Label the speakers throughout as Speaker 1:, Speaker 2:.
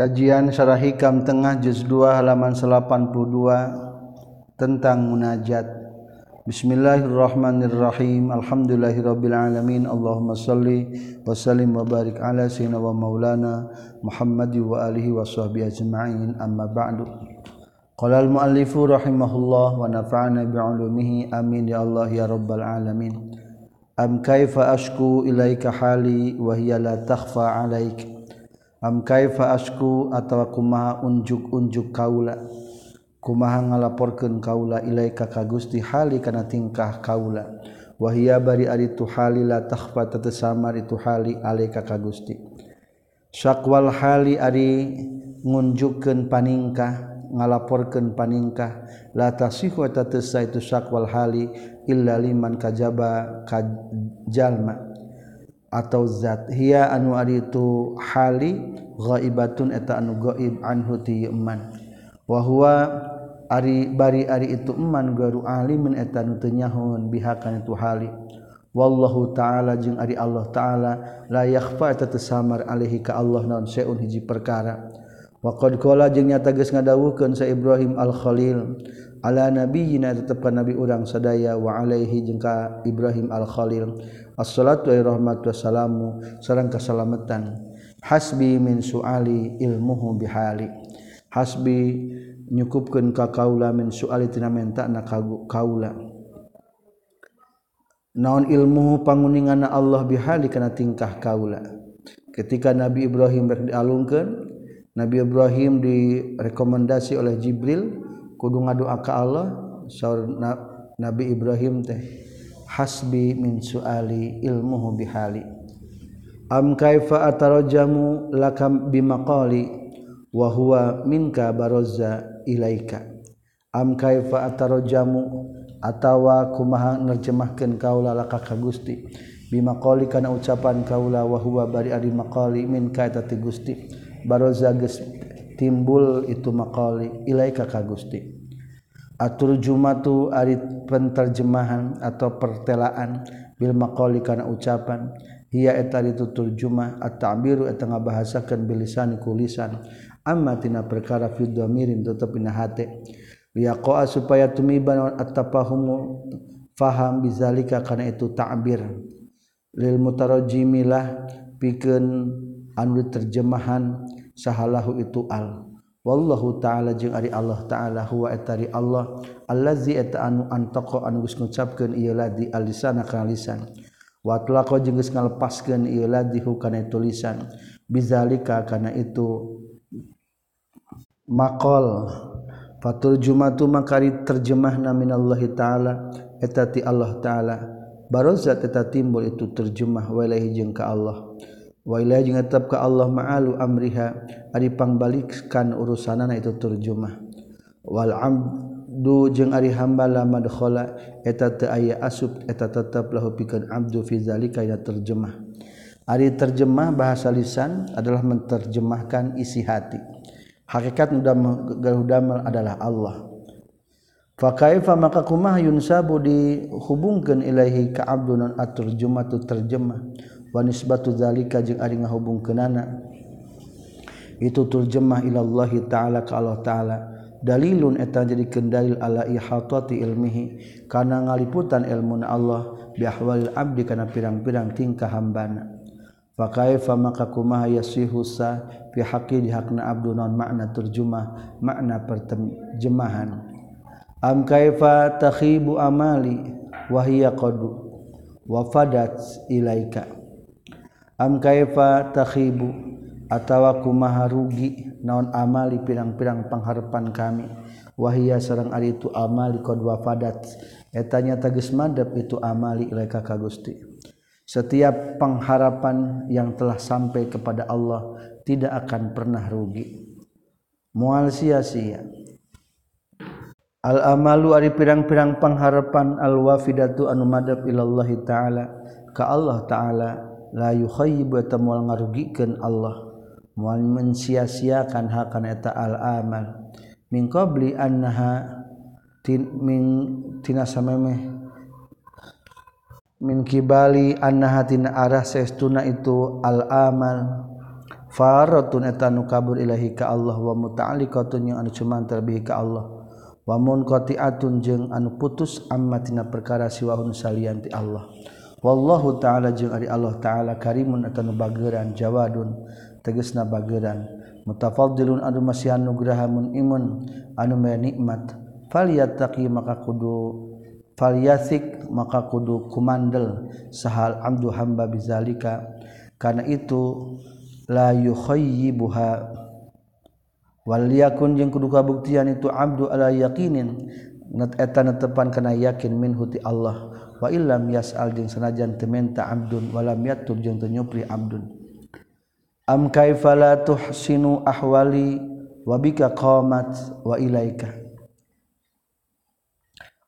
Speaker 1: Kajian Syarah Hikam Tengah Juz 2 halaman 82 tentang munajat. Bismillahirrahmanirrahim. Alhamdulillahirabbil alamin. Allahumma shalli wa sallim wa barik ala sayyidina wa maulana Muhammad wa alihi wa sahbihi ajma'in. Amma ba'du. Qala al-muallifu rahimahullah wa nafa'ana bi'ulumihi amin ya Allah ya rabbal alamin. Am kaifa ashku ilaika hali wa hiya la takhfa 'alaika am kaifa asku atawa kumaha unjuk-unjuk kaula? Kumaha ngalaporkeun kaula ilaika ka Gusti hali kana tingkah kaula? Wahia bari ari tu hali la takhfa tatasamar itu hali alaika ka Gusti. Syaqwal hali ari ngunjukkeun paningkah ngalaporkeun paningkah la tasihhu tatasa itu syakwal hali illa liman kajaba kajalma atau zat. Hiya anu ari itu hali ghaibatun eta anu gaib anhu ti iman wa huwa ari bari ari itu iman garu alimin eta nu teu nyahoon bihakan itu hali. Wallahu taala jeung ari Allah taala la yakhfa eta teu samar alaihi ka Allah naon saeun hiji perkara. Wa qad qala jeung nyata geus ngadawuhkeun sa Ibrahim al Khalil ala nabiyina tetapkan nabi urang sadaya wa alaihi jeung ka Ibrahim al Khalil assalatu wa rahmatu wassalamu sareng kasalamatan. Hasbi min suali ilmuhu bihali. Hasbi nyukupkeun ka kaula min suali tina mentana kaula. Naon ilmu panguningana Allah bihali kana tingkah kaula. Ketika Nabi Ibrahim rek dialungkeun Nabi Ibrahim direkomendasi oleh Jibril kudu ngadua ka Allah saur na, Nabi Ibrahim teh hasbi min suali ilmuhu bihali. Am kaifa atarajamu lakam bimaqali wa huwa minka barazza ilaika. Am kaifa atarajamu atawa kumaha nerjemahkeun kaula laka ka Gusti. Bimaqali kana ucapan kaula wa huwa bari ari maqali minka eta ti Gusti. Barazza timbul itu maqali ilaika ka Gusti. atur jumatu ari penterjemahan atau pertelaan bil maqali kana ucapan. Hiya eta itu turjumah at-ta'biru eta ngabahasakeun bilisan kulisan amma tina perkara fi dhamirin tetep dina hate. Liaqa'a supaya tumiba naon at-tafahum faham bizalika kana itu ta'bir. Lil mutarajimilah pikeun anu terjemahan sahalahu itu al. wallahu ta'ala jeung ari Allah ta'ala huwa etari Allah allazi eta anu antaqo anu geus ngucapkeun ieu ladi alisana kana lisan wa tlaqa jeung geus ngalepaskeun ieu ladi hukana tulisan bizalika kana itu maqal. Fatul jumatu makari terjemahna minallahi ta'ala eta ti Allah ta'ala. Barozat eta timbul itu terjemah walaihi jeung ka Allah. waila tetap ke Allah ma'alu amriha ari pangbalikkan urusanana itu turjumah. Wal abdu jeung ari hamba la eta aya asub eta tetap lahu pikeun abdu fi zalika ya terjemah ari terjemah bahasa lisan adalah menterjemahkan isi hati. Hakikat damel adalah Allah. Fa kaifa maka kumah yunsabu dihubungkan Ilahi ka abdun atur jumatu terjemah. Wanis batu zalika jeung ari ngahubungkeunana itu turjemah ilallahi ta'ala ka Allah ta'ala. Dalilun eta jadi dalil ala ihatati ilmihi. Kana ngaliputan ilmu Allah bi ahwalil abdi kana pirang-pirang tingkah hambana. Fa kaifa maka kumaha yasihu sa? Fi haqqi hakna abdu non makna terjemah makna perterjemahan am kaifa takhibu amali? Wa hiya qad wafadat ilaika kaifa tahibu atawaku maha rugi naon amali pirang-pirang pengharapan kamiwahia seorang ari itu amali q wafadat. Etanya tagis madb itu amali mereka ka Gusti. Setiap pengharapan yang telah sampai kepada Allah tidak akan pernah rugi. Mual sia-sia. Al-amalu ari pirang-pirang pengharapan al-wafidatu anu madb illallahi ta'ala. Ke Allah ta'ala la yukhayibu eta moal ngarugikeun Allah. Moal mensia-siakan hakan eta al amal min qabli annaha tin min tina sameme min kibali annaha tin arah saestuna itu al amal faratun eta nu kabur ilahi ka Allah wa muta'alliqatun yang anu cuman bihi ka Allah. Wa munqati'atun jeung anu putus amma tina perkara siwahun salianti Allah. wallahu ta'ala ari Allah ta'ala karimun atau bageran jawadun tegesna bageran. Mutafadilun adu masihan nugrahamun imun anu nikmat. Falyattaqi maka kudu falyasik maka kudu kumandel. Sahal abdu hamba bizalika. Karena itu la yukhayyibuha. Wal yakun jeung kudu kabuktian itu abdu ala yaqinin. Nat eta netepan kana yakin min huti Allah. Wa illam yas'al jeung sanajan teu menta abdun walam yatub jeung teu nyupri abdun. Am kaifa la tuhsinu ahwali wa bika qamat wa ilaika?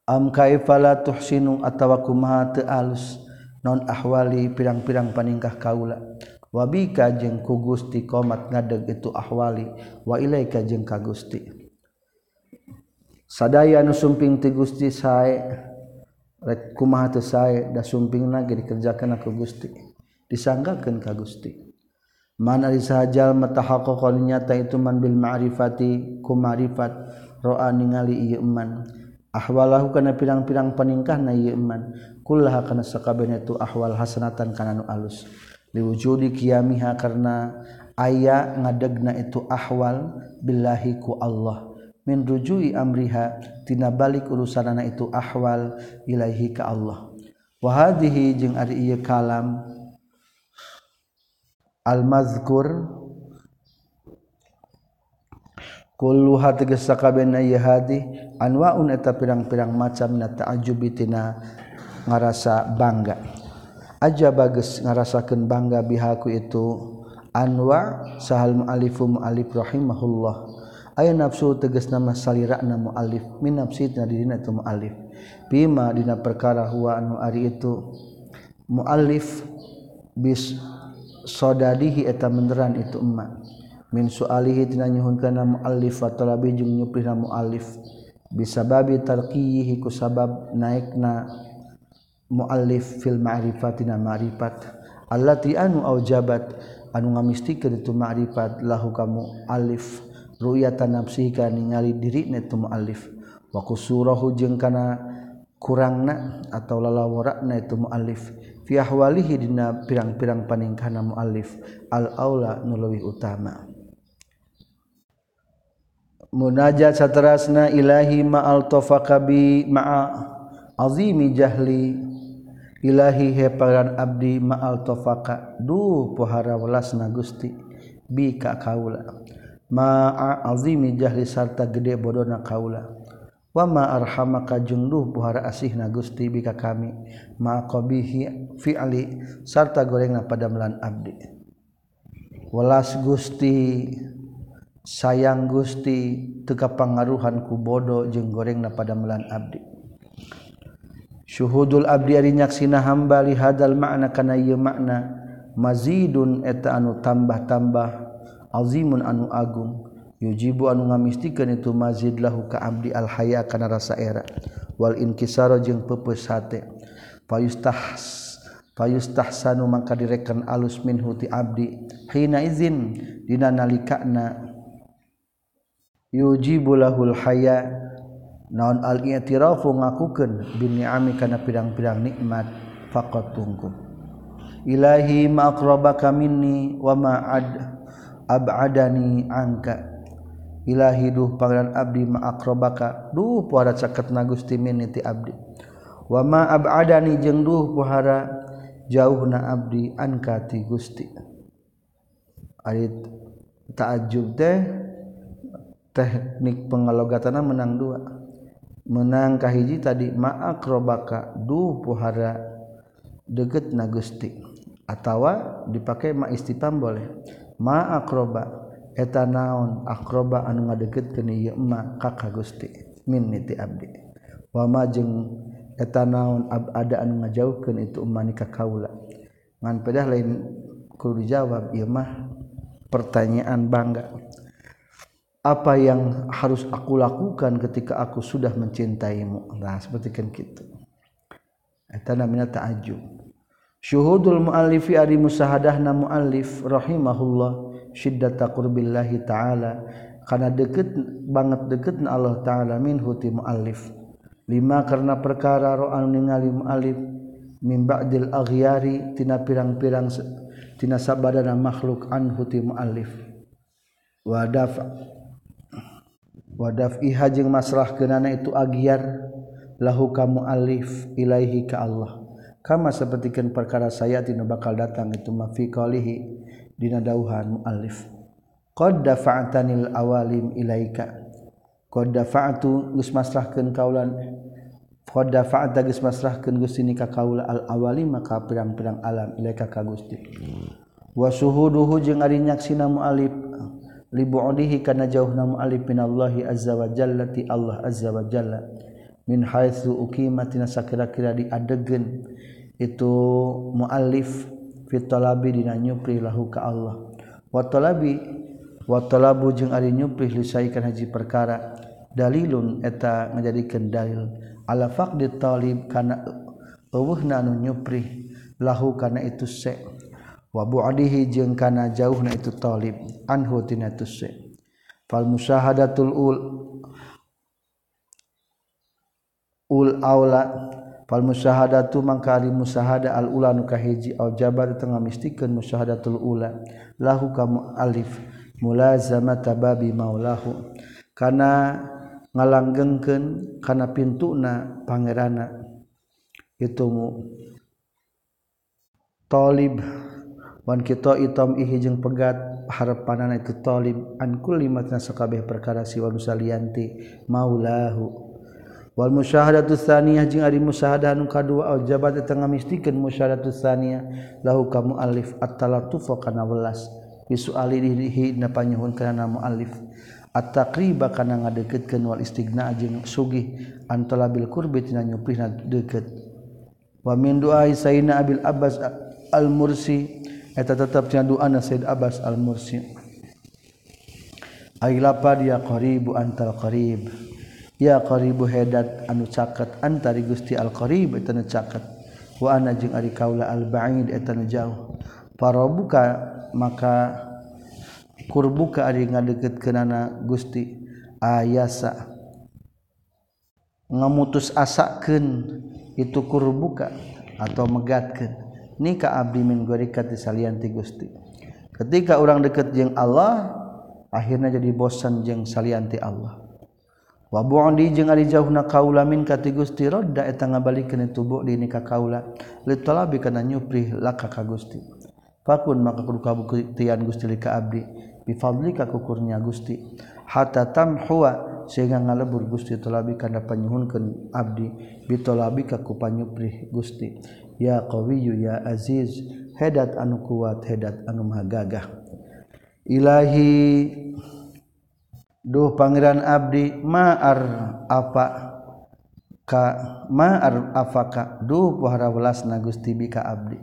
Speaker 1: Am kaifa la tuhsinu atawa kumaha teu alus non ahwali pirang-pirang paningkah kaula? Wabika jeung ku Gusti qomat ngadeg itu ahwali wa ilaika jeung ka Gusti. Sadaya nu sumping ti Gusti sae rek kumaha teu sae da sumpingna ge dikerjakeun ku Gusti disanggakeun ka Gusti. Mana disajal matahaqqaqan nyata itu man bil ma'rifati ku ma'rifat ro'a ningali ieu man ahwalahu kana pirang-pirang paningkahna ieu man kullaha kana sakabehna tu ahwal hasanatan kana nu alus. Liwujudi kiamiha karena aya ngadegna itu ahwal billahi ku Allah. min rujui amriha tina balik urusanana itu ahwal ilaihi ka Allah. Wa hadhihi jeung ari ieu kalam al mazkur kulluha tegas sakabehna ieu hadi anwaun eta pirang-pirang macam na ta'ajjubi tina ngarasa bangga. Aja bagus ngarasakeun bangga bihaku itu anwa sahal mu'alifu mu'alif rahimahullah. aya nafsu teges nama salirana mualif. Min nafsitna didina itu mualif. Bima dina perkara huwa anu ari itu. Mualif bis sodadihi eta menderan itu emak min sualihi tina nyuhunkeunna mualif wa talabi jeung nyuplihna mualif. Bisababi tarqiyihi ku sabab naikna mualif fil ma'rifatina ma'rifat. Allati anu aujabat anu ngamistikeun itu ma'rifat lahu kamu alif ru'yatan nafsika ningali dirina itu muallif. Wa kusurahu jeung kana kurangna atau lalawarakna itu muallif. Fi ahwalihi dina pirang-pirang paningkahna muallif. Al aula nu utama. Munajat saterasna ilahi ma'al tafaqabi ma'a azimi jahli. Ilahi heparan abdi ma'al tofaka. Du pohara welas na gusti. Bi ka kaula maazimi jahli sarta gede bodona kaula. Wama arhama kajungduh buhara asih na gusti bika kami. Ma qabihi fi'li sarta gorengna padamlan abdi. Welas gusti sayang gusti teka pangaruhan ku bodo jeung gorengna padamlan abdi. Syuhudul abdi ari nyaksina hamba li hadal makna kana ieu makna mazidun eta anu tambah-tambah. Alzimun anu agung. Yujibu anu ngamistikan itu mazidlahu ka Abdi alhaya kana rasa era. Wal inkisara jeung pepes hate. Fayustahs fayustahsanu maka direkan alus min huti abdi. Hina izin dina nalikana yujibu lahul haya naon al-i'tirafu ngakukeun bini'ami kana pirang-pirang nikmat. Faqat tunggu. Ilahi ma aqrabaka minni wa ma ad abadani angka Ilahi duh pangeran abdi ma aqrabaka duh puhara caket na gusti miniti abdi. Wa ma abadani jeung duh puhara jauh na abdi angka ti gusti. Ari ta'ajub teh teknik pengalogatana menang dua. Menang kahiji tadi ma'akrobaka duh puhara deket na gusti. Atawa dipakai ma istitam boleh. ma akroba eta naon akroba anu ngadeket keni ka kakak gusti min niti abdi. Wama jeng eta naon ab ada anu ngajauhkeun itu umani ka kaula. Ngan pedah lain kudu dijawab ieu mah pertanyaan bangga. Apa yang harus aku lakukan ketika aku sudah mencintaimu? Nah seperti kan gitu. Eta namanya ta'ajjub syuhudul mu'allifi ari musahadahna mu'allif rahimahullah Shida takurbillahi ta'ala. Karena deket banget deket na Allah ta'ala min huti mualif lima karena perkara roan ningali mualif min ba'dil aghyari tina pirang-pirang tina sabadana makhluk an huti mualif wadaf wadaf iha jeung masrah kenana itu agyar. Lahu ka mualif ilaihi ka Allah kama sepertikan perkara saya tinu bakal datang itu mafi qalihi dina dauhan muallif. Qad dafa'tanil awalim ilaika. Qad dafa'tu geus masrahkeun kaulan. Qad dafa'ta geus masrahkeun Gusti ni ka kaula al awalim maka pirang-pirang alam ilaika ka Gusti. Wa suhuduhu jeung ari nyaksina muallif. Li bu'dihi kana jauhna muallif minallahi azza wa jalla ti Allah azza wa jalla. min haitsu uqimatina sakira-kira diadegen itu muallif fi talabi dina nyupri lahu ka Allah. Wa talabi wa talabu jeung ari nyupri lisaikan haji perkara. Dalilun eta ngajadikeun dalil. Ala faqdi talib kana eueuhna anu nyupri lahu kana itu se. Wa bu'dihi jeung kana jauhna itu talib. Anhu tina se. Fal musyahadatul ul ul aula fal musyahadatu mangka ari musyahada al ula nu kahiji au jabar tengah mistikeun musyahadatul ula. Lahu kamu alif mulazamata babi maulahu. Kana ngalanggengkeun kana pintuna pangerana. Itu mu. Talib wan kita itam ihi jeung pegat harapanana itu talib an kulli matna sakabeh perkara siwa musalianti maulahu. wal musyahadatus saniyah jeung ari musyahadah anu kadua jabat tengah mistikeun musyahadatus saniyah lahu ka muallif at-talatuf kana welas. Bisualihi na panyuhun kana muallif. At-taqriba kana ngadeukeutkeun wal istigna jeung sugih antala bil qurbi tina nyuprihna deukeut. Wa min du'a sayyidina abil abbas al-mursi eta tetep tina doana sayyid abbas al-mursi. Ailapa dia qaribu antal qarib. ya qaribu hedat anu caket antari Gusti al-qarib eta nu caket. Wa ana jeung ari kaula al-ba'id eta nu jauh. Parabuka maka kurbuka ari ngadeukeutkeunana Gusti ayasa. Ngamutus asakeun itu kurbuka atau megatkeun. Nika abdi min gorikat ti Gusti. Ketika orang deket jeung Allah akhirnya jadi bosan jeung salianti Allah. wabu'di jeung ari jauhna kaula min kati Gusti rodda eta ngabalikeun tubuh di nikah kaula litalabi kana nyupri laka ka Gusti. Fakun maka kudu kabuktian Gusti li ka abdi bi fadlika kukurnya Gusti. Hatta tamhuwa sehingga ngalebur Gusti talabi kana panyuhunkeun abdi bi talabi ka ku panyuprih Gusti. Ya qawiyyu ya aziz hedat anu kuat hedat anu magagah ilahi. Duh Pangeran Abdi maar apa ka maar afaka duh pohara welas na Gusti bika abdi.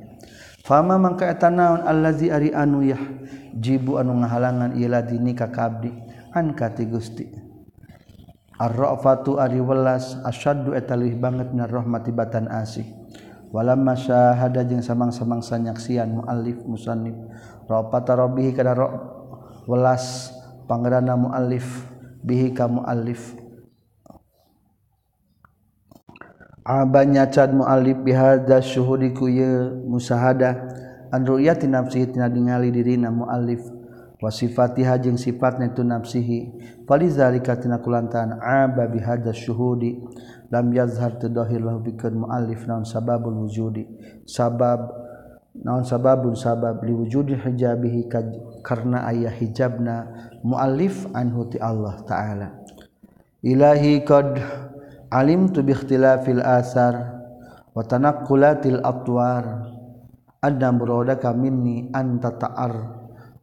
Speaker 1: Fama mangka eta naon allazi ari anu yah jibu anu ngahalangan ieu dini ka abdi? An kati Gusti. Ar-rafatu ari welas asyaddu eta leuwih banget na rahmati batan asih. Walamma syahada jeung samang-samang sanyaksian muallif musannif. Rafata rabbih kana welas pangerana muallif bihi ka muallif abanya cad muallif bihadza syuhudi ku ye musahada an ru'yati nafsihi tina ningali dirina muallif wa sifatiha jeung sifatna itu nafsihi. Falizalika tina kulantaran aba bihadza syuhudi. Lam yazhar tadahir lahu bikeun muallif naun sababul wujudi. Sabab naon sababun? Sabab li wujudi hijabihi karena ayah hijabna muallif anhu ti Allah taala. Ilahi qad alimtu bi ikhtilafil asar wa tanaqqulatil atwar. Ada beroda kami anta ta'ar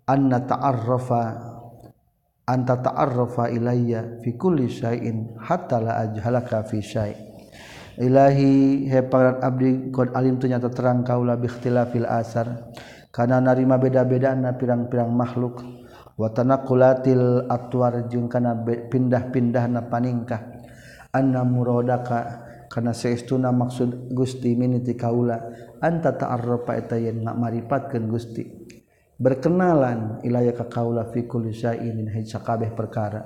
Speaker 1: anna ta'arrafa anta ta'arrafa ilayya fi kulli syai'in hatta la ajhalaka fi syai' Ilahi he pangeran abdi qad alim tu nyata terang kaula bi ikhtilafil asar. Kana narima beda-beda na pirang-pirang makhluk. Wa tanaqulatil atwar jeung kana pindah-pindah na paningkah. Anna muradaka kana saestuna maksud Gusti miniti kaula anta ta'arrafa eta yen maripatkeun Gusti. Berkenalan ilaya ka kaula fi kulli syai'in hay kabeh perkara.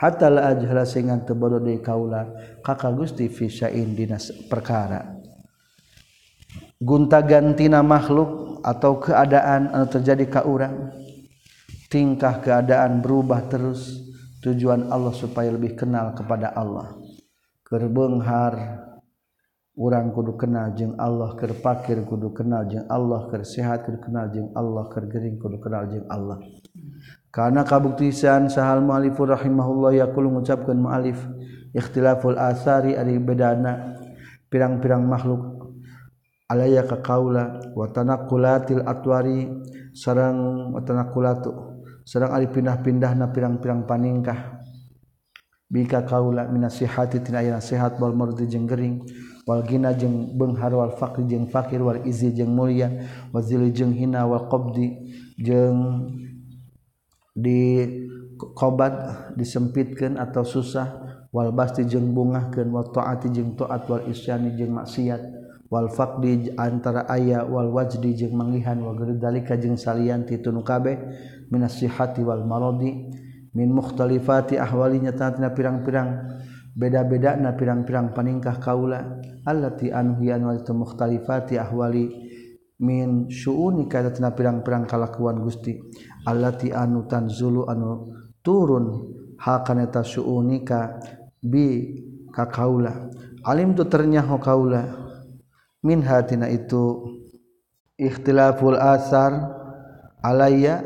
Speaker 1: Hattalah ajahngan tebal kaula kakak Gusti fiin dinas perkara. Gunta gantina makhluk atau keadaan atau terjadi kauran tingkah keadaan berubah terus. Tujuan Allah supaya lebih kenal kepada Allah. Kerbenghar. Orang kudu kenal jeng Allah. Kerpakir kudu kenal jeng Allah. Kersehat kenal jeng Allah. Kergering kudu kenal jeng Allah karena kabuktisan sahal mualifur rahimahullah yakul mengucapkan mualif ikhtilaful asari ari bedana pirang-pirang makhluk. Alaya ka kaula wa tanaqulatil atwari sarang wa tanakulatu sareng ari pindah-pindahna pirang-pirang paningkah. Bika kaula minasihati tina aya nasihat wal mardi jeung gering wal gina jeung beunghar wal faqri jeung fakir wal izi jeung mulia wa zili jeung hina wal qabdi jeung di dikobat disempitkan atau susah wal basti jeung bungahkeun wa taati jeung taat wal isyani jeung maksiat wal faqdi antara aya wal wajdi jeung mangihan wal gerdalika jeung salian ti tunu kabeh minas sihati wal maradi min mukhtalifati ahwalinya tanatina pirang-pirang beda-beda na pirang-pirang paningkah kaula allati anhu yanwal mukhtalifati ahwali min syu'uni kana pirang-pirang kalakuan Gusti. Allati anu tanzulu anu turun hakana ta syu'unika bi ka kaula. Alim tu ternyaho kaula. Min hatina itu ikhtilaful asar alaya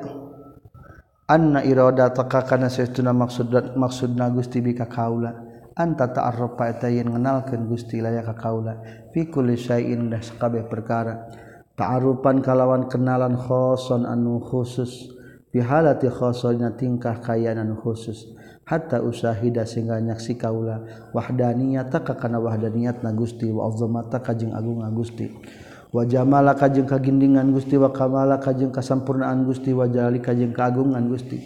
Speaker 1: anna irada takakana saestuna maksud maksudna Gusti bika kaula. Anta ta'arrafa eta yen ngenalkeun Gusti laya ka kaula. Fi kulli syai'in dah sakabeh perkara. Ta'arufan kalawan kenalan khoson anu khusus pihalati khosona tingkah kayanan khusus. Hatta usahida sehingga nyaksi kaula. Wahdaniyat ka kana wahdaniyat na Gusti. Wa azamata kajeng agung Gusti. Wa jamala kajeng kagindingan Gusti. Wa kamala kajeng kasampurnaan Gusti. Wa jali kajeng kagungan Gusti.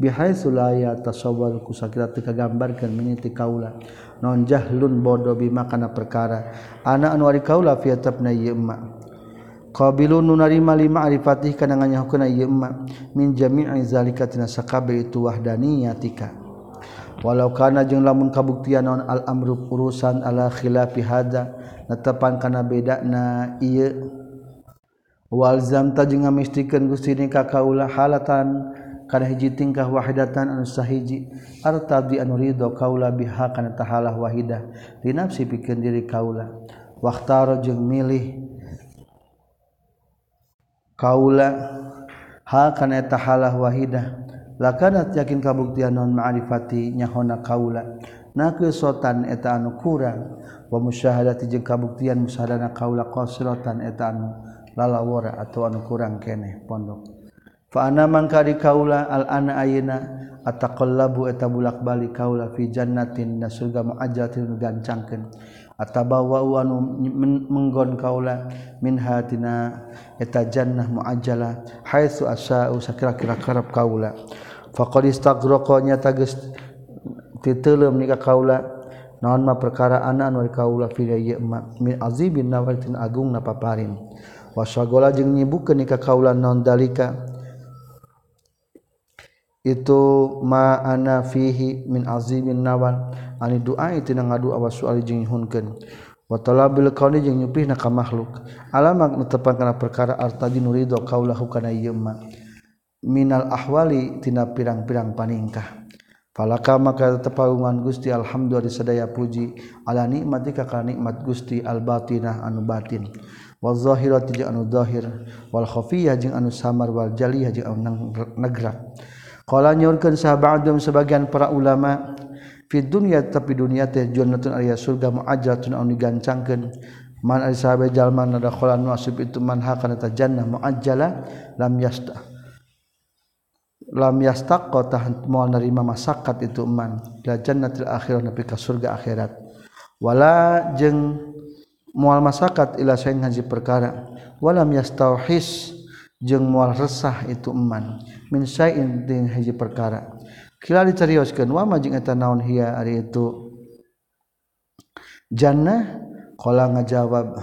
Speaker 1: Bihai sulaya tasawwal kusakira teu kagambarkeun miniti kaula. Non jahlun bodoh bima kana perkara. Ana anu ari kaula fi tabna yema qabilun nunarima lima arifatih kana nganyahukeun ieu emma. Min jami'i zalika tina sakabe itu wahdaniyatika walau kana jeung lamun kabuktian naon al amru urusan ala khilafi hada netepan kana bedana ieu. Walzam ta jeung ngamistikeun Gusti ni ka kaula halatan kana hiji tingkah wahidatan anu sahiji. Artadi anu ridho kaula biha kana tahalah wahidah di nafsi pikeun diri kaula. Waqtaro jeung milih kaula hal kana eta halah wahidah lakanat yakin kabuktian non ma'rifati nyahona kaula. Sotan eta anu kurang wa musyahadati jeung kabuktian musyahadana kaula qasratan eta anu lalawara atau anu kurang keneh pondok. Fa ana mangkari kaula al ana ayna ataqallabu eta bulak-balik kaula fi jannatin na surga muajjatin gancangkeun. atabawaanu menggon kaula min hatina eta jannah muajjala haitsu asya'u sakira-kira karep kaula. Faqad istaghraqa nyata geus titeuleum nika kaula naon mah perkara anak anu kaula fi min azibin nawatin agung na paparin. Wasagola jeung nyibukeun nika kaula non dalika? itu ma'ana fihi min azimin nawal. Ani doa itu na ngadu awas soal jeung nyuhunkeun. Wa talabil qawli jeung nyupihna ka makhluk. Alamak netepan kana perkara artadi nurido kaulahu kana ieu ma. Minal ahwali tina pirang-pirang paningkah. Falaka maka tepaungan Gusti alhamdulillah sadaya puji. Ala nikmati ka kana nikmat Gusti albatinah anu batin. Wal zahirati jeung anu zahir. Wal khafiyah jeung anu samar. Wal jaliyah jeung anu negrak Kala nyurkeun sahabatum sebagian para ulama fi dunya tapi dunia teh jannatun aya surga muajjatun anu digancangkeun. Man ari sahabe jalma na dakhala nu asib itu man hakana ta jannah muajjala lam yasta lam yastaqqa tahan moal narima masakat itu man la jannatil akhirah nepi ka surga akhirat. Wala jeung moal masakat ila saing haji perkara walam yastauhis jeung moal resah itu eman. Min sain din haji perkara. Kila dicarioskeun wa ma jeung eta naon hiya ari itu? Jannah qala ngajawab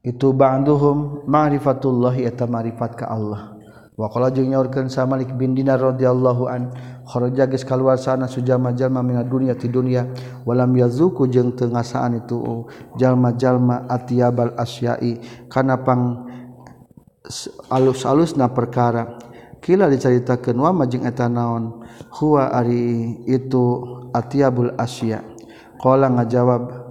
Speaker 1: itu ba'duhum ma'rifatullahi eta marifat ka Allah. Wa qala jeung nyaurkeun sa Malik bin Dinar radhiyallahu an kharaja geus kaluar sana sujama-jalma mina dunya ti dunya walam yazuku jeung teu ngasaan itu jalma-jalma atiyabal asyai. Kana pang alus-alusna perkara. Kila dicaritakeun wa majeng eta naon? Huwa ari itu atiyabul asya. Qala ngajawab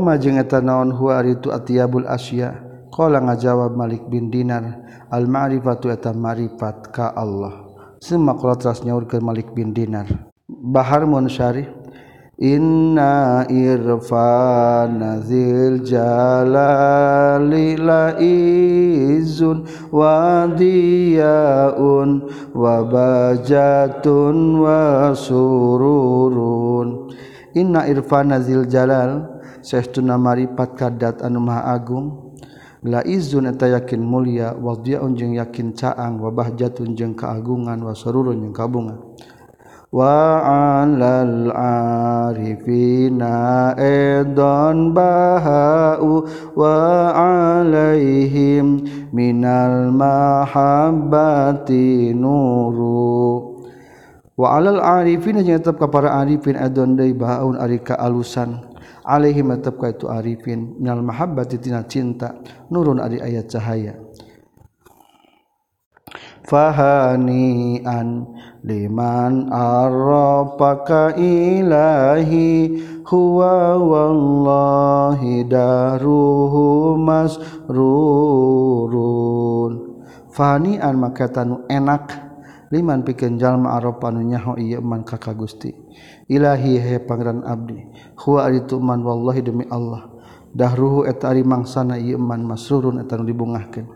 Speaker 1: majengeta naon? Itu atbul Asya. Ko ngajawab Malik bin Dinar Al-ma'rifatueta marifat ka Allah. Semaknya ke Malik bin Dinar. Bahar Musyari Inna irfana dzil jalali laizun wadiyaun wabajatun wa sururun Inna irfana dzil jalal saestuna maripat kadat anu maha agung. Laizun eta yakin mulia wadiyaun jeung yakin caang wabah jatun jeung kaagungan wa sururun jeung kabungan. وعلى العارفين أيضا بهاء وعليهم من المحبة نور Wa'alal arifin yang tetap kepada arifin adon dari bahaun arika alusan. Alaihim tetap ka itu arifin. Minal mahabbati tina cinta. Nurun ari ayat cahaya. fahani'an liman arrafaka ilahi huwa wallahi daruhu masrurun fahani'an maka tanu enak. liman pikeun jalma arafah nu nyaho ieu man ka Gusti ilahi he pangeran abdi huwa itu man wallahi demi Allah dahruhu eta ari mangsana ieu man masrurun eta nu dibungahkeun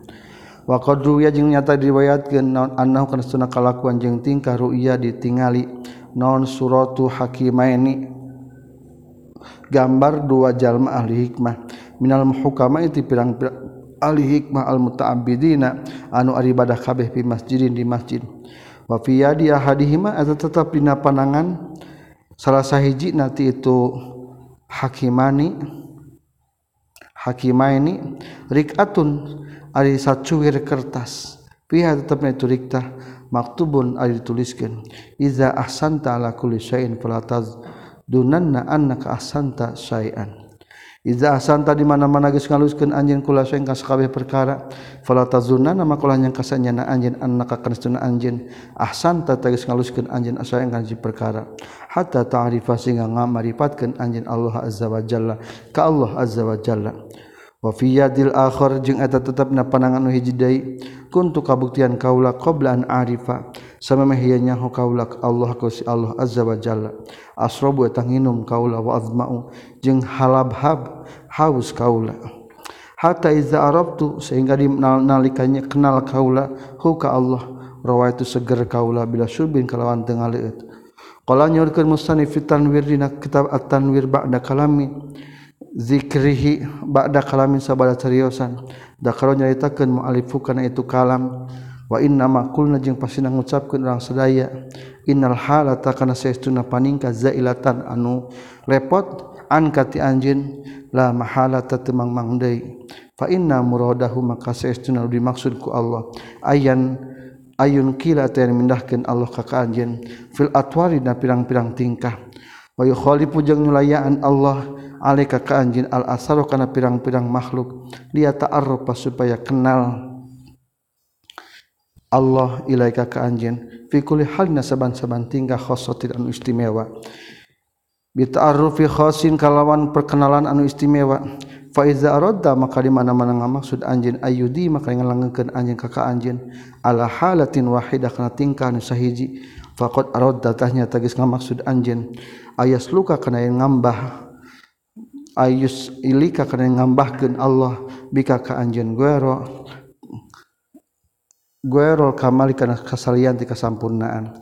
Speaker 1: waqad ruwiya jeung nyata diriwayatkeun naon annahu kana sunah kalakuan jeung tingkah ru'ya ditingali naon suratu hakimaini. Gambar dua jalma ahli hikmah. Minal muhukama itu pirang, ahli hikmah al muta'abbidina anu aribadah kabeh di masjidin di masjid. Wa fi yadi ahadihima eta tetep dina panangan. Salah sahiji nanti itu hakimani hakimaini rikatun. Ari sacuwir kertas. Pihak tetapnya itu riktah maktubun ari dituliskan iza ahsanta ala kulli syai'in fala tazunanna annaka ahsanta syai'an. Iza asanta di mana-mana geus ngaluskeun anjeun kula saeng ka sakabeh perkara fala tazunna maka ulah yang kasanyana anjeun annaka kana anjeun. Ahsanta geus ngaluskeun anjeun saeng ka perkara. Hatta ta'rifa sehingga ngamaripatkeun anjeun Allah azza wa jalla ka Allah azza wa jalla wafiyadil akhir jeung eta tetep na panangan nu hiji deui kuntu kabuktian kaula qabla an arifa samemeh ieu nyaho kaula Allah ku si Allah azza wa jalla. Asrabu eta nginum kaula wa azma'u jeung halabhab haus kaula. Hatta iza arabtu sehingga nalikanya kenal kaula hu ka Allah rawaitu seger kaula bila subin kalawan tengah leueut qala nyorkeun musanif tanwir dina kitab at-tanwir ba'da kalamin zikrihi ba'da kalamin sabada cariosan da kalau nyaritakeun mu'alifu kana itu kalam. Wa inna ma qulna jeung pasina ngucapkeun urang sadaya innal halata kana saestuna paningka zailatan anu repot an kati anjeun la mahalata temang mang deui. Fa inna muradahu maka saestuna dimaksud ku Allah. Ayan ayun kila teh mindahkeun Allah ka ka anjeun. Fil atwari na pirang-pirang tingkah. Wa yukhalifu jeung nyulayaan Allah alaika ka anjeun al asaru kana pirang-pirang makhluk. Dia ta'arrufa supaya kenal Allah ilaika ka anjeun fi kulli halna saban-saban tingkah khossatin anu istimewa. Bi ta'arrufi khossin kalawan perkenalan anu istimewa. Fa iza aradda maka di mana-mana ngamaksud anjeun ayudi maka ngalangkeun anjeun ka ka anjeun ala halatin wahidah kana tingkah anu sahiji fakot arod datahnya tagis ngamaksud anjen ayas luka kana yang ngambah. Ayus ilika kana yang ngambahkeun Allah bika ka anjen guero guero kamali kana kasalian ti kasampurnaan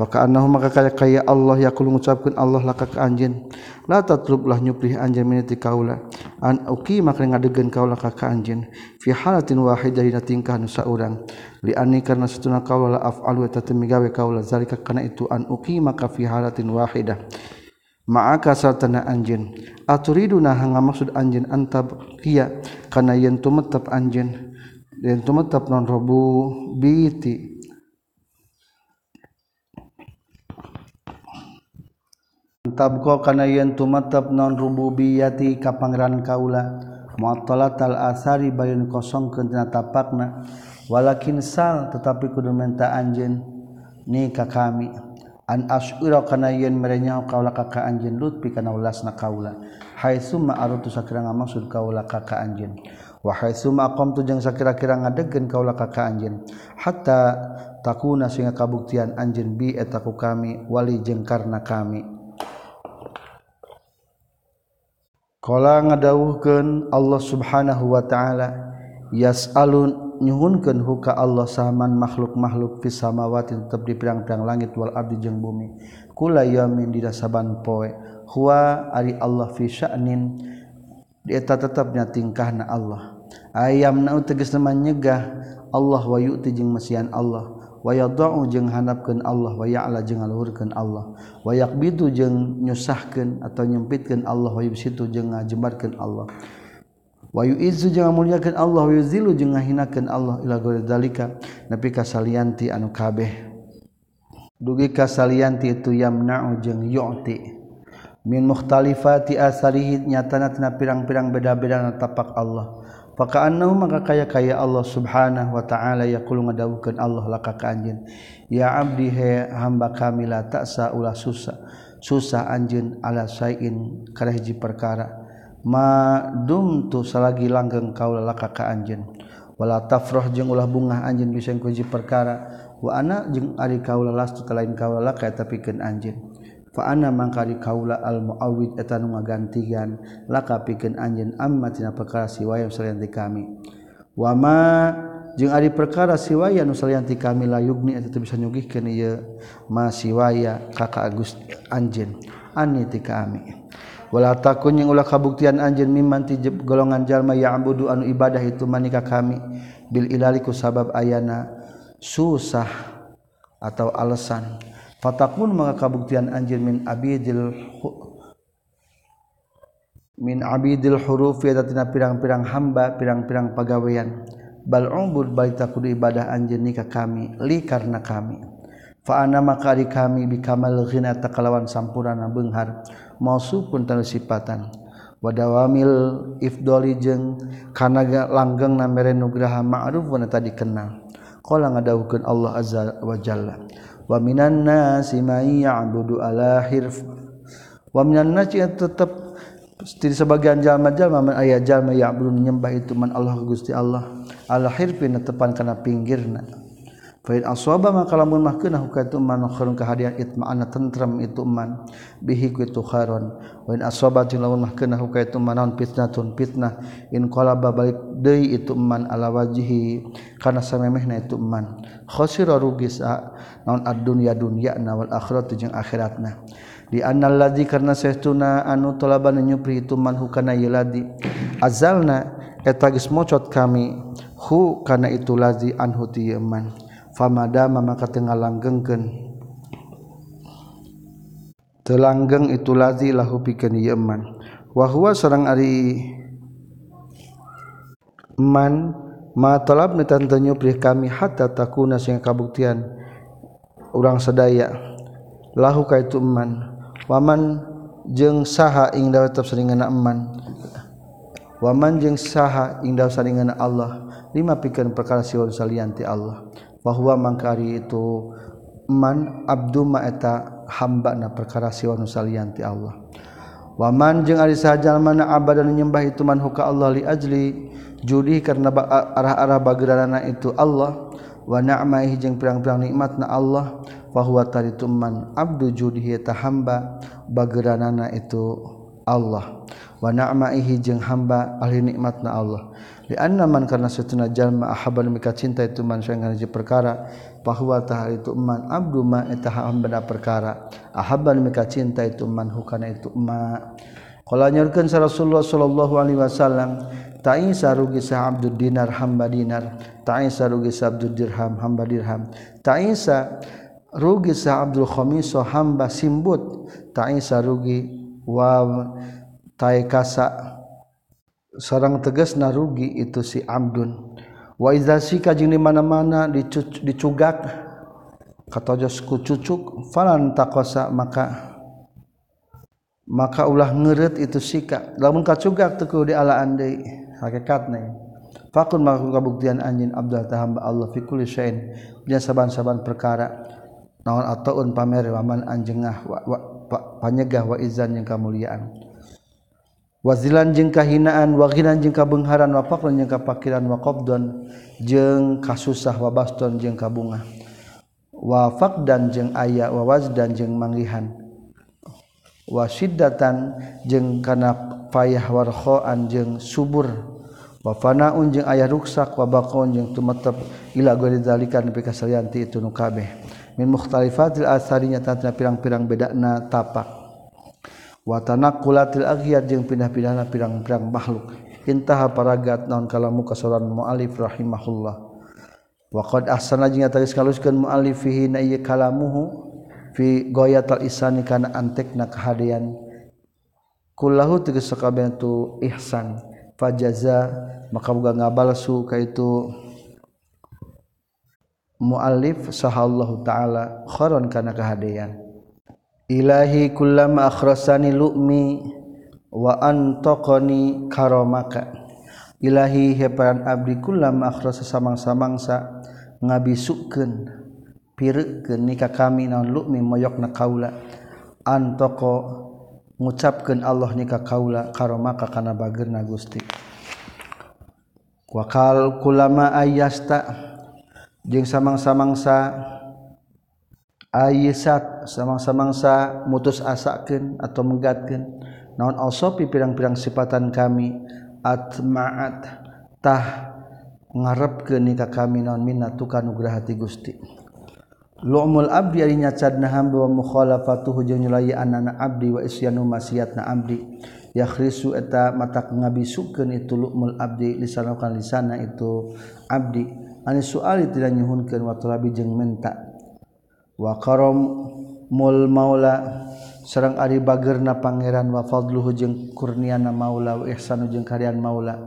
Speaker 1: Fakahannahu maka kaya kaya Allah ya kulung Allah lah laka ke anjen. La tatlub lah nyuplih anjen minati kaula. An uki makri ngadegen kaula kaka anjen. Fi halatin wahid dari natingkah nusa orang. Li ani karena setuna kaula la af'alu tatemigawe kaula. Zalika karena itu an uki maka fi halatin wahidah. Maka sartana anjen. Aturiduna hanga maksud anjen antab kia. Karena yentu metap anjen. Yentu metap non robu biti. tabqa kana yen tumatap non rububiyati ka pangeran kaula muattalat al asari bayun kosong kentina tapakna. Walakin sal tetapi kudu menta anjeun ni ka kami. An asyura kana yen merenya kaula ka ka anjeun lutpi kana ulasna kaula. Hai summa arutu sakira maksud kaula ka ka anjeun. Wa hai summa aqamtu jeung sakira-kira ngadegkeun kaula ka ka anjeun. Hatta takuna sehingga kabuktian anjeun bi eta ku kami wali jeung karna kami. Kala ngadawuhkeun Allah Subhanahu wa taala yas'alun nyuhunkeun huka Allah saman makhluk-makhluk fis samawati tetep di pirang-pirang langit wal ardi jeung bumi. Kula yamin dina saban poe huwa ari Allah fi sya'nin eta tetepnya tingkahna Allah. Ayam nau tegas nama nyegah Allah wa yu'ti jeung mesian Allah. wayadau jeung hanapkeun Allah wa ya'la jeung ngaluhurkeun Allah. Wa yaqbidu jeung nyusahkeun atau nyempitkeun Allah wa yubsitu jeung ngajembarkeun Allah. Wa yu'izzu jeung ngamuliakeun Allah wa yuzilu jeung ngahinakeun Allah ila ghairi dalika nepi ka salianti anu kabeh. Dugi ka salianti itu yamna'u jeung yu'ti. Min mukhtalifati asarihi nyatana tina pirang-pirang beda-beda tapak Allah. Pakaan maka kaya kaya Allah subhanahu Wa ta'ala yakulu ngadawukan Allah laka ka anjin ya abdi he hamba kami la taksa ulah susah. Susah anjin ala sayin karehji perkara. Ma dumtu salagi langgeng kau laka ka anjin wala tafroh jeung ulah bungah anjin bisa kuji perkara. Wa ana jeung ari kaula lastu lain kaula laka tapi pikeun anjin faana mangkari kaula al muawid eta nu ngagantian laka pikeun anjeun amma tina perkara siwaya salianti kami. Wama jeung ari perkara siwaya nu salianti kami la yugni eta bisa nyugihkeun ieu ma siwaya ka ka agus anjeun. Ani ti kami. Wala takun yang ulah kabuktian anjeun mimman ti golongan jalma ya'budu anu ibadah itu manika kami bil ilaliku sabab ayana susah atau alasan. Fatakun maka kabuktian anjir min abidil min abidil huruf ya tina pirang-pirang hamba pirang-pirang pagawean bal umbud baita kudu ibadah anjir nikah kami li karena kami. Fa ana maka di kami bi kamal ghina takalawan sampurna beunghar mausupun tanu sifatan wadawamil ifdoli jeung kana langgeng na mere nugraha ma'ruf wana tadi kenal. Qala ngadawukeun Allah azza wa jalla. waminan nasi may ya'budu ala hirf. Wa minan nasi tetap di sebagian jalma-jalma man aya jalma ya'budu nyembah itu man Allah Gusti Allah. Ala hirfin tepan kana pinggirna. Faid aswaba maka lamun mah keunah hukatu man khairun kahadian itma'ana tentrem itu man bihi ku itu khairun wa in aswaba tin lamun mah keunah hukatu man fitnatun fitnah. In qalaba balik deui itu man ala wajhi kana samemehna itu man khasira rugis naon ad-dunya dunya na wal akhirat jeung akhiratna. Di annal ladzi karna sahtuna anu talaban nyupri itu man hukana yaladi azalna eta geus mocot kami hu kana itu ladzi anhu ti man famada maka teu ngalanggengkeun telanggeng itu ladzi lahu pikeun ieu man wa huwa sareng ari man ma talabna tanta nyupri kami hatta takuna sing kabuktian urang sedaya lahu ka itu eman. Waman jeung saha ing daw tetep saringan eman. Waman jeung saha ing daw saringan Allah. Lima pikeun perkara siwal salianti Allah bahwa mangkari itu man Abdu maeta hamba na perkara siwa nualianti Allah. Waman jeung ari sajal mana abadan nyembah itu man huka Allah li ajli judi karena arah-arah bagerana itu Allah. Wa na'maihi jeung pirang-pirang nikmatna Allah. Fa huwa taritu man abdu judi eta hamba bageranana itu Allah. Wa na'maihi jeung hamba ahli nikmatna Allah. Di anaman karena setuna jalma ahabal mika cinta itu man sayang ngaji perkara bahwa tahal itu man abdu ma eta ha hamba perkara ahabal mika cinta itu man hukana itu ma. Kalau nyorkan Rasulullah Sallallahu Alaihi Wasallam ta'i sarugi sa Abdul Dinar hamba dinar ta'i sarugi sa Abdul Dirham hamba dirham Ta'isa rugi sa Abdul Khomiso hamba simbut ta'i sarugi wa taikasa kasa sarang teges narugi itu si Abdun. Waizasi kajing di mana-mana dicugak katojos ku cucuk falan takosa maka maka ulah ngeret itu sika. Lamun kacugak teku di ala andai hakikatna fakun maka kabuktian anjin abdal tahamba Allah fi kulli syai'in punya saban-saban perkara. Naon ataun pamer waman anjengah wa, wa, panyegah wa izan yang kemuliaan. wazilan jeung kahinaan waginan jeung kabengharan wafaklan jeung kapakiran waqabdon jeung kasusah wabaston jeung kabunga wa faqdan jeung aya wa wazdan jeung manggihan wasidatan jeung kana payah warkhoan jeung subur. Wa fanaun jeung aya ruksak wabakon jeung tumetep ila gori nepi ka salianti itu nu kabeh. Min mukhtalifatil asarinya tantina pirang-pirang bedana tapak. watanak kulatil aghiyar jeung pindah-pindahna pirang-pirang makhluk. Intaha paragat naon kalamu kasoran muallif rahimahullah. Wa qad ahsana jeung ataris kaluskeun muallif fihi na ieu kalamuhu fi goyatal isani kana antekna kahadean kullahu tegas sakabean tu ihsan fajaza maka boga ngabalasu ka itu muallif sahallahu taala khairan kana kahadean Ilahi kullama akhrasani lu'mi wa antaqani karomaka. Ilahi heparan abdi kullama akhrasa samang-samangsa ngabisukeun pireukeun nikah kami naon lu'mi moyokna kaula. Antaqo ngucapkeun Allah nikah kaula karomaka kana bageurna Gusti. Wakal kulama ayasta jeung samang-samangsa ayat samang-samangsa mutus asaken atau menggatkan naon alsopi pirang-pirang sifatan kami. Atma'attah ngarep ke nikah kami non minat tukar nugraha ti Gusti. Lu'mul abdi ari nyacadna hamba wa mukhalafatuhu jeung nyulayaan anana abdi wa isyanu masiatna abdi. Yakhrisu eta matak ngabisukeun itu lu'mul abdi lisanakan lisana itu abdi. Ani suali tidak nyuhunkeun wa talabi jeung menta. wakaromul Maula sareng Ari Bagerna Pangeran wafadluhu jeung kurniana Maula ihsanu jeung karyan Maula.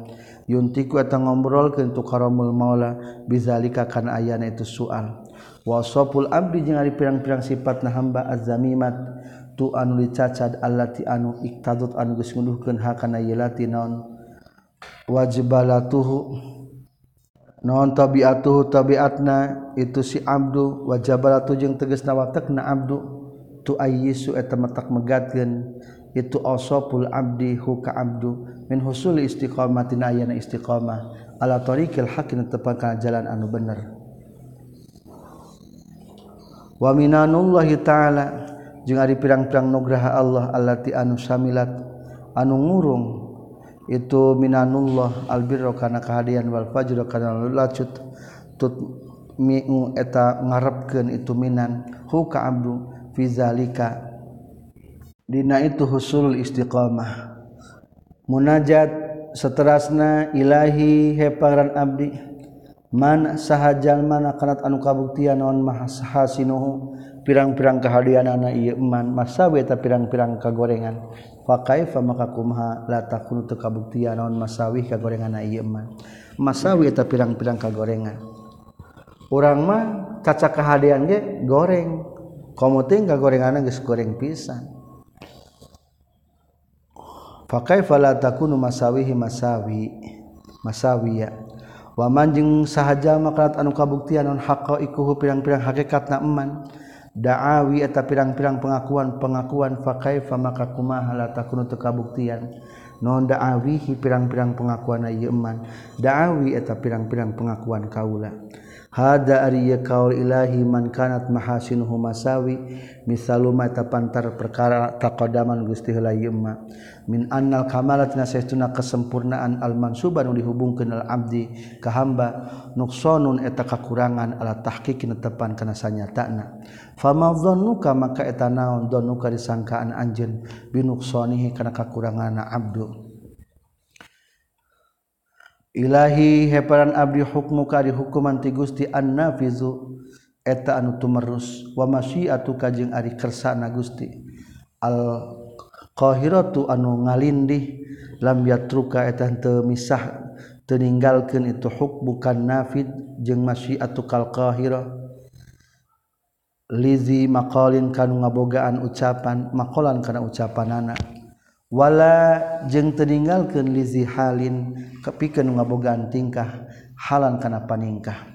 Speaker 1: Yuntiku eta ngobrol ke untuk karomul Maula bizalika kana ayana itu soal wasopul abdi jeung ari pirang-pirang sifat na hamba azzamimat tu anu dicacad allati anu iktadut anu geus ngunduhkeun hakana yelati naon? Wajibalatuhu non tabiatuhu tabiatna itu si abdu wajabalatu jeung tegas nawatekna abdu. Tu ayyisu eta matak megatkeun itu asapul abdi huka abdu. Min husul istiqamatin ayana istiqamah. Ala tariqil haqqin tepat kana jalan anu bener. Wa minanullahi ta'ala jeung ari pirang-pirang nugraha Allah allati anu samilat anu ngurung itu minanullah albirro kana kahadian wal fajr kana lacut tut miu eta ngarepkeun itu minan. Hu ka abdu fi zalika. Dina itu husul istiqamah. Munajat seterasna ilahi heparan abdi. Man sahajal mana kanat anu kabuktian non mahasasinuhu pirang-pirang kahadianana ieu iman masawe eta pirang-pirang kagorengan. Fakaifa maka kumaha la takunu teu kabuktian naon masawi kagorenganna ieu mah. Masawi eta pirang-pirang kagorengan. Urang mah caca kahadean ge goreng. Komo teh kagorenganna geus goreng pisan. Fakaifa la takunu masawihi masawi. Masawi ya. Wa manjing sahaja makalat anu kabuktian naon haqaiquhu pirang-pirang hakikatna eman. daawi eta pirang-pirang pengakuan-pengakuan fakaifa maka kumaha la takunu teu kabuktian non daawihi pirang-pirang pengakuan ieu iman daawi eta pirang-pirang pengakuan kaula. hada ariya kaul ilahi man kanat mahasinuhu masawi misaluma tapantar perkara taqadaman gusti heula yema min annal kamalat nasaytuna kesempurnaan al mansuban dihubungkeun al abdi ka hamba nuqsanun eta kakurangan ala tahqiqin tepan kana sanyatana. Fama dhannuka maka eta naon dhannuka disangkaan anjeun binuqsanihi kana kakuranganna abdu. Ilahi heparan abdi hukmuka di hukuman ti Gusti annafizu eta anu tumerus wa masyiatu kajeng ari kersana Gusti. Al qahiratu anu ngalindih lam yatruka eta teu misah teu ninggalkeun itu hukmukan nafid jeung masyiatu kal qahira lizi maqalin kanu ngabogaan ucapan maqalan kana ucapanana. wala jeng teningalkan lizi halin kepikeun ngabogaan tingkah halan kana paningkah.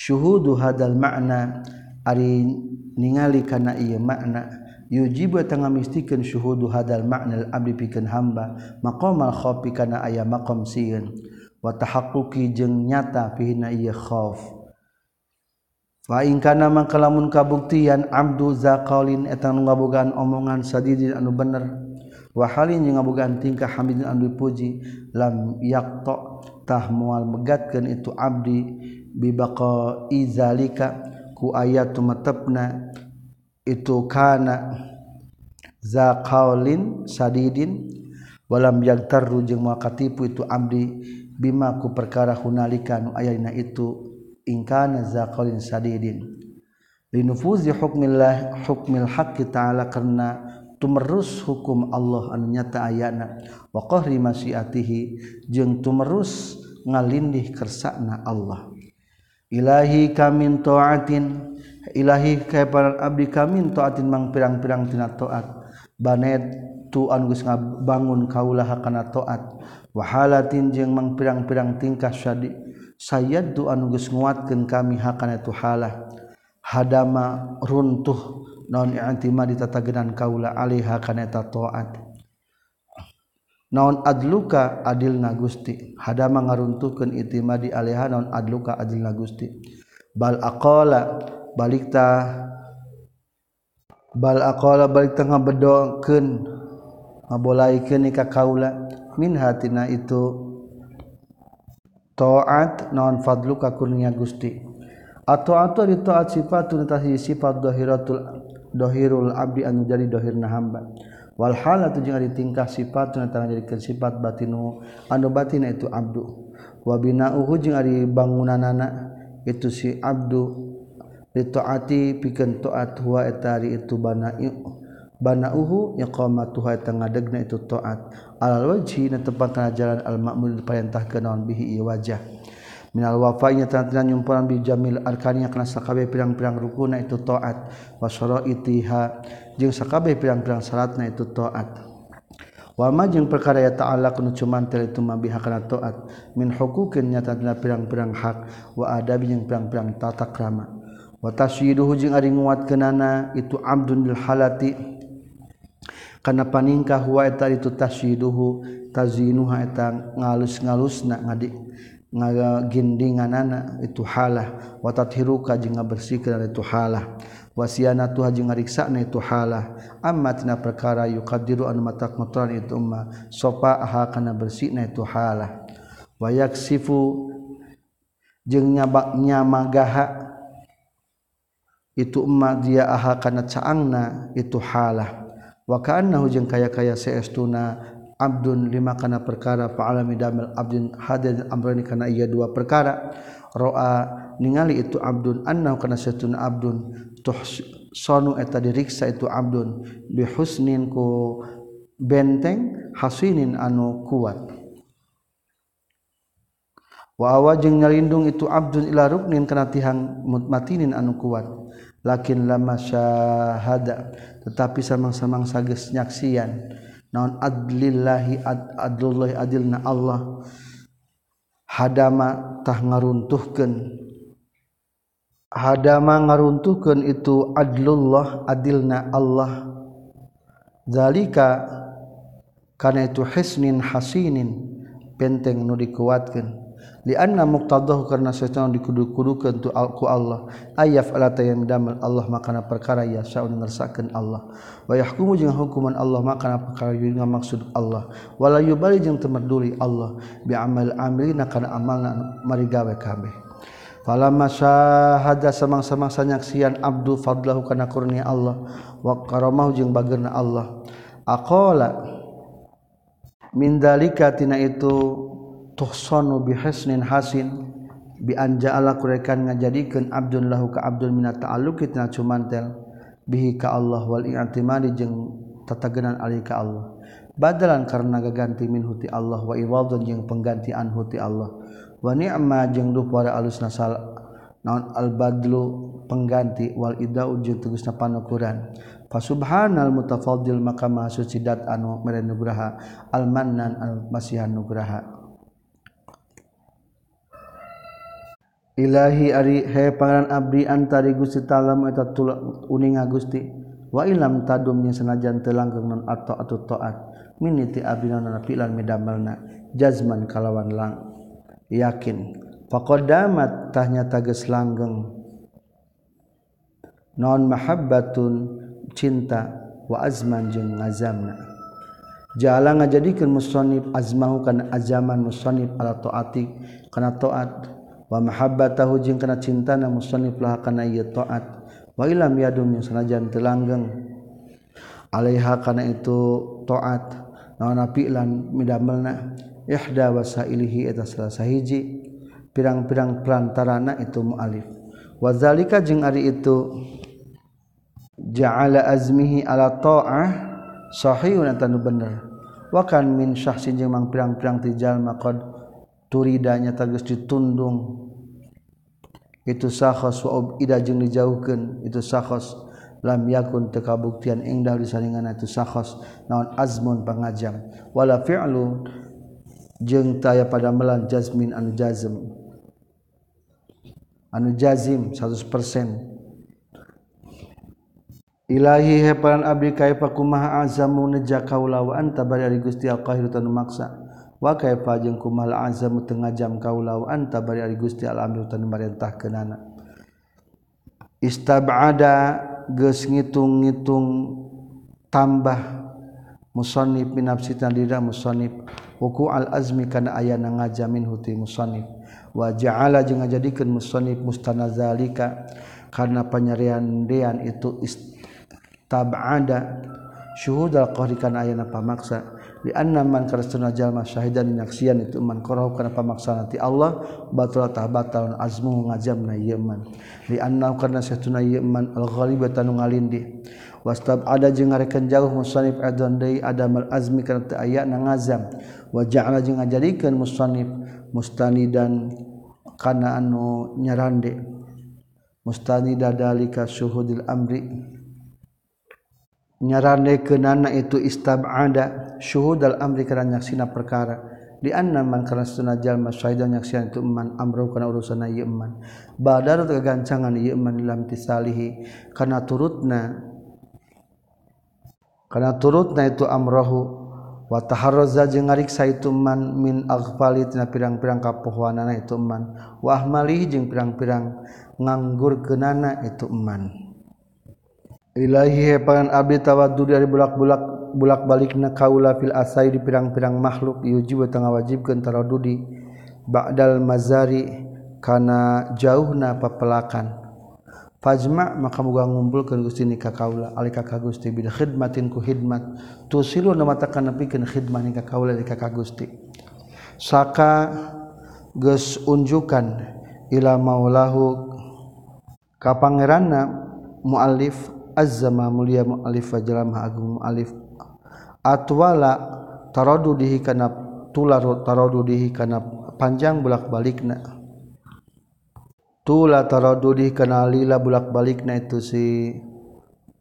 Speaker 1: Syuhudu hadal makna ari ningali kana ieu makna yujibu tengah mistikeun syuhudu hadal makna abdi pikeun hamba maqamal khaufi kana aya maqam sieun wa tahaqquqi jeung nyata pihina ieu khauf. Fa in kana mangkalamun kabuktian abdu zaqalin eta ngabogaan omongan sadidin anu bener. wahalin yang ngabogaan tingkah hamidin anu dipuji lam yakto tah mual megatkeun itu abdi bibako izalika ku ayat tumatepna itu kana zaqaulin sadidin walam yang jeung moal katipu itu abdi bima ku perkara hunalika nu aya itu ingkana za sadidin. Linufuzi hukmillah hukmil haqqi ta'ala karena tumerus hukum Allah anu nyata ayana. Wa qahri masyiatihi jeung tumerus ngalindih kersakna Allah. Ilahi kamin taatin Ilahi kepada abdi kamin taatin mang pirang-pirang tina taat banet tu anu geus ngabangun kaulah kana taat wahalatin jeung mang pirang-pirang tingkah syadi sayad tu anu geus nguatkeun kami hakana tu halah. Hadama runtuh non antima ditatagenan kaula alaiha kaneta taat naon adluka adil na Gusti. Hadama ngaruntuhkeun itima di alaiha naon adluka adil na Gusti. Bal aqala balikta bal aqala balik tengah bedokeun ngabolaikeun ka kaula. Min hatina itu taat naon fadluka kurnia Gusti. Atau atau ditaat sifat tuntas sifat dohiratul dhohirul abdi anu jadi dhohirna hamba. Wal halatu jeung ari tingkah sifat nu jadi sifat batinu anu batin itu abdu. Wa binauhu jeung ari bangunanana itu si abdu. Ditaati pikeun taat huwa eta ari itu bana banauhu iqamatuha eta ngadegna itu taat alal wajhi na tempat kana jalan al ma'mul diperintahkeun naon bihi wajah. minal wafanya tanatilan bi bijamil arkaniya kana sakabe pirang-pirang rukuna itu taat wa syara'itiha. Jeung sakabe pirang-pirang syaratna itu taat. Wama jeung perkara ya ta'ala kunu cuman tel itu mabiha kana taat. Min hukukin nyatatina pirang-pirang hak. Wa adab jeung pirang-pirang tata krama. Wa tasyiduhu jeung ari nguatkeunana itu abdun bil halati. Kana paningkah wa eta itu tasyiduhu tazinuha eta ngalus-ngalusna ngadi gindinganana itu halah. Watat hiruka jeung ngabersihkeun itu halah. Wasiana tuha jeung ngariksana itu halah. Amma tina perkara yuqaddiru an matak muturan itu umma sofa aha kana bersihna itu halah. Wa yaksifu jeung nyabak nyamagaha itu umma dia aha kana caangna itu halah. Wa ka'annahu jeung kaya-kaya saestuna Abdul lima karena perkara fa'alami damel abdin hadir amrani karena ia dua perkara. Roa ningali itu abdun annahu karena setuna abdun tuh sonu eta diriksa itu abdun bihusnin ku benteng hasinin anu kuat. Wa awajeng nyalindung itu abdun ila ruknin kana tihang mutmatinin anu kuat. Lakin lama syahada tetapi samang-samang sages nyaksian naon? Adlillahi ad, adlullah adilna Allah. Hadama tah ngaruntuhkeun. Hadama ngaruntuhkeun itu adlullah adilna Allah. Zalika kana itu hisnin hasinin penteng nu dikuatkeun. lianna muqtadahu karena sesuatu dikudu-kudukeun tu ku Allah. Ayaf alata yang damel Allah makana perkara ya syaun ngersakeun Allah. Wa yahkumu jeung hukuman Allah makana perkara yang maksud Allah. Wala yubali jeung temerduli Allah. Bi amal amilina kana amalna mari gawe kabeh. Fala masyahada samang-samangsa nyaksian abdu fadlahu kana kurnia Allah. Wa karamahu jeung bageurna Allah. Aqala min dalika tina itu tuhsanu bihasnin hasin bianja ala kurekan ngajadikeun abdun lahu ka abdun mina ta'alluqi tina cumantel bihi ka Allah wal i'timadi jeung tatagenan ali ka Allah. Badalan karena gaganti min huti Allah wa iwadun jeung penggantian huti Allah. Wa ni'ma jeung duh para alus nasal naon al badlu pengganti wal idau jeung tegasna panukuran. Fa subhanal mutafaddil maka maha suci dat anu mere nugraha al mannan al masihan nugraha. Ilahi ari he pangaran abdi antari Gusti talam eta tulak uning Gusti. Wa ilam tadumnya senajan teu langgeng non atau atau taat miniti abdi nana pilan midamelna. Jazman kalawan lang. Yakin. Faqad damat tahnya tages langgeng. Non mahabbatun cinta wa azman jeung ngazamna. Jala ngajadikeun musannif azmahu kana azaman musannif ala taatik kana taat wa mahabbatahu jeung kana cintana musannif lah kana ieu taat. Wa ilam yadum yang sanajan teu langgeng alaiha kana itu taat. Naon api lan midamelna ihda wasailihi eta salah sahiji pirang-pirang perantarana itu mualif. Wa zalika jeung ari itu ja'ala azmihi ala ta'ah sahihun atanu bener wa kan min syahsin jeung mang pirang-pirang ti jalma qad turidanya tagis ditundung. Itu sahkhos wa ida jeung dijauhkeun itu sahkhos lam yakun teu kabuktian engdah disaringan. Itu sahkhos naon azmun pangajam. Wala fi'lu jeung taya pada melan jazmin anu jazm anu jazim 100% Ilahi heparan abdi kaifa kumaha azamu neja kaula wa anta bari Gusti Al-Qahir tanu maksa. wakai pajeng kumal azamu tengah jam kaulau anta bari ari gusti al amir tan marentah kenana istabada geus ngitung-ngitung tambah musannif binafsi tandira musannif. Wuku al azmi kana aya nang ngajamin huti musannif. Wa ja'ala jeung ngajadikeun musannif mustanazalika karena penyarian itu istabada. Syuhud al qahri kana aya na pamaksa. di anna man karestuna jalma syahidan nyaksian itu man qarau karena pamaksaan ti Allah batal tah batal azmu ngajamna ieu man. Di anna karna satuna ieu man al ngalindi. Wastab ada jeung ngarekan jauh musannif adon deui adamal azmi kana teu aya na ngazam. Wa ja'ala jeung ngajadikeun musannif mustanidan kana anu nyarande. Mustani dadalika syuhudil amri. nyarandekeunana itu istab'ada syuhudal amri kana nyaksina perkara. Di anna man kana sunna jalma syahidan nyaksian itu man amru kana urusanna ieu man. Badar kagancangan ieu man lam tisalihi. Kana turutna kana turutna itu amrahu wa taharraza jeung ngariksa itu man min aghfali tina pirang-pirang kapohoanana itu man. Wa ahmali jeung pirang-pirang nganggurkeunana itu man. Ilahi hepangan abdi tawaddu dari bulak-bulak bulak-balik na kaula fil asai di pirang-pirang makhluk. Yuji wa tengah wajibkeun taradudi ba'dal mazari kana jauhna papelakan fajma maka muga ngumpulkeun Gusti ni ka kaula alika ka Gusti. Bi khidmatin ku khidmat tusilu na matakan nepikeun khidmah ni ka kaula di ka Gusti. Saka geus unjukan ila maulahu ka pangeranna muallif azzama mulia mu'alif wa jalama agung mu'alif. Atwala taradu dihi kana tular taradu dihi kana panjang bulak balikna tula taradu dihi kana lila bulak balikna itu si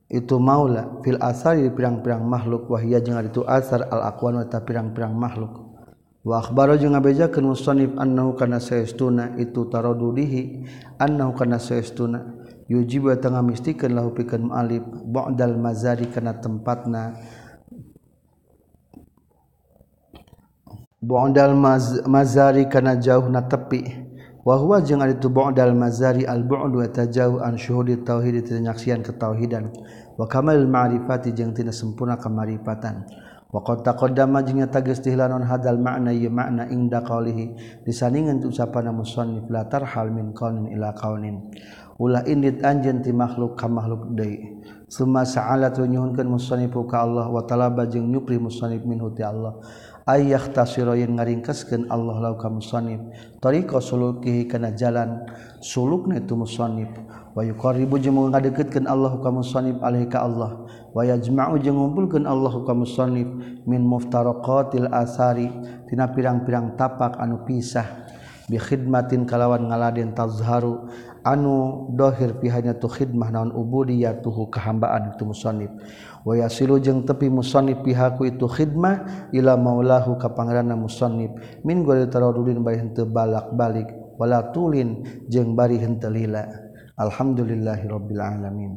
Speaker 1: itu maula. Fil asar di pirang-pirang makhluk. Wahia jeung itu asar al aqwan wa pirang-pirang makhluk. Wa akhbara jeung ngabejakeun musannif annahu kana saestuna itu taradu dihi annahu kana saestuna yujibu tengah mistikan lahu pikeun muallif ba'dal mazari kana tempatna ba'dal maz mazari kana jauh na tepi. Wa huwa jeung ari tu ba'dal mazari al bu'du atajau an syuhudit tauhid tinyaksian ketauhidan. Wa kamal ma'rifati jeung tina sempurna kamarifatan wa qad taqaddama jeung nyata geus tihlanon hadal makna ye makna ingda qalihi disandingan tu sapana musannif la tarhal min qaunin ila qaunin ulah indit anjen ti makhluk ka makhluk deui. Summa sa'ala tu nyuhunkeun musannif ka Allah wa talaba jeung nyupri musannif minhu ti Allah. Ayah tasiro yang ngaringkeskeun Allah lau ka musannif tariqa sulukihi kana jalan sulukna itu musannif wa yuqarribu jeung ngadeukeutkeun Allah ka musannif alaihi ka Allah. Wa yajma'u jeung ngumpulkeun Allah ka musannif min muftaraqatil asari tina pirang-pirang tapak anu pisah. Bi khidmatin kalawan ngaladen tazharu anu dhohir pihanya tu khidmah naon ubudiyah tuhu kehambaan itu musonib wa yasilu jeung tepi musonib pihaku itu khidmah ila maulahu ka pangeranna musonib min gori taradudin bari henteu balak-balik wala tulin jeung bari henteu lila. Alhamdulillahirabbil alamin.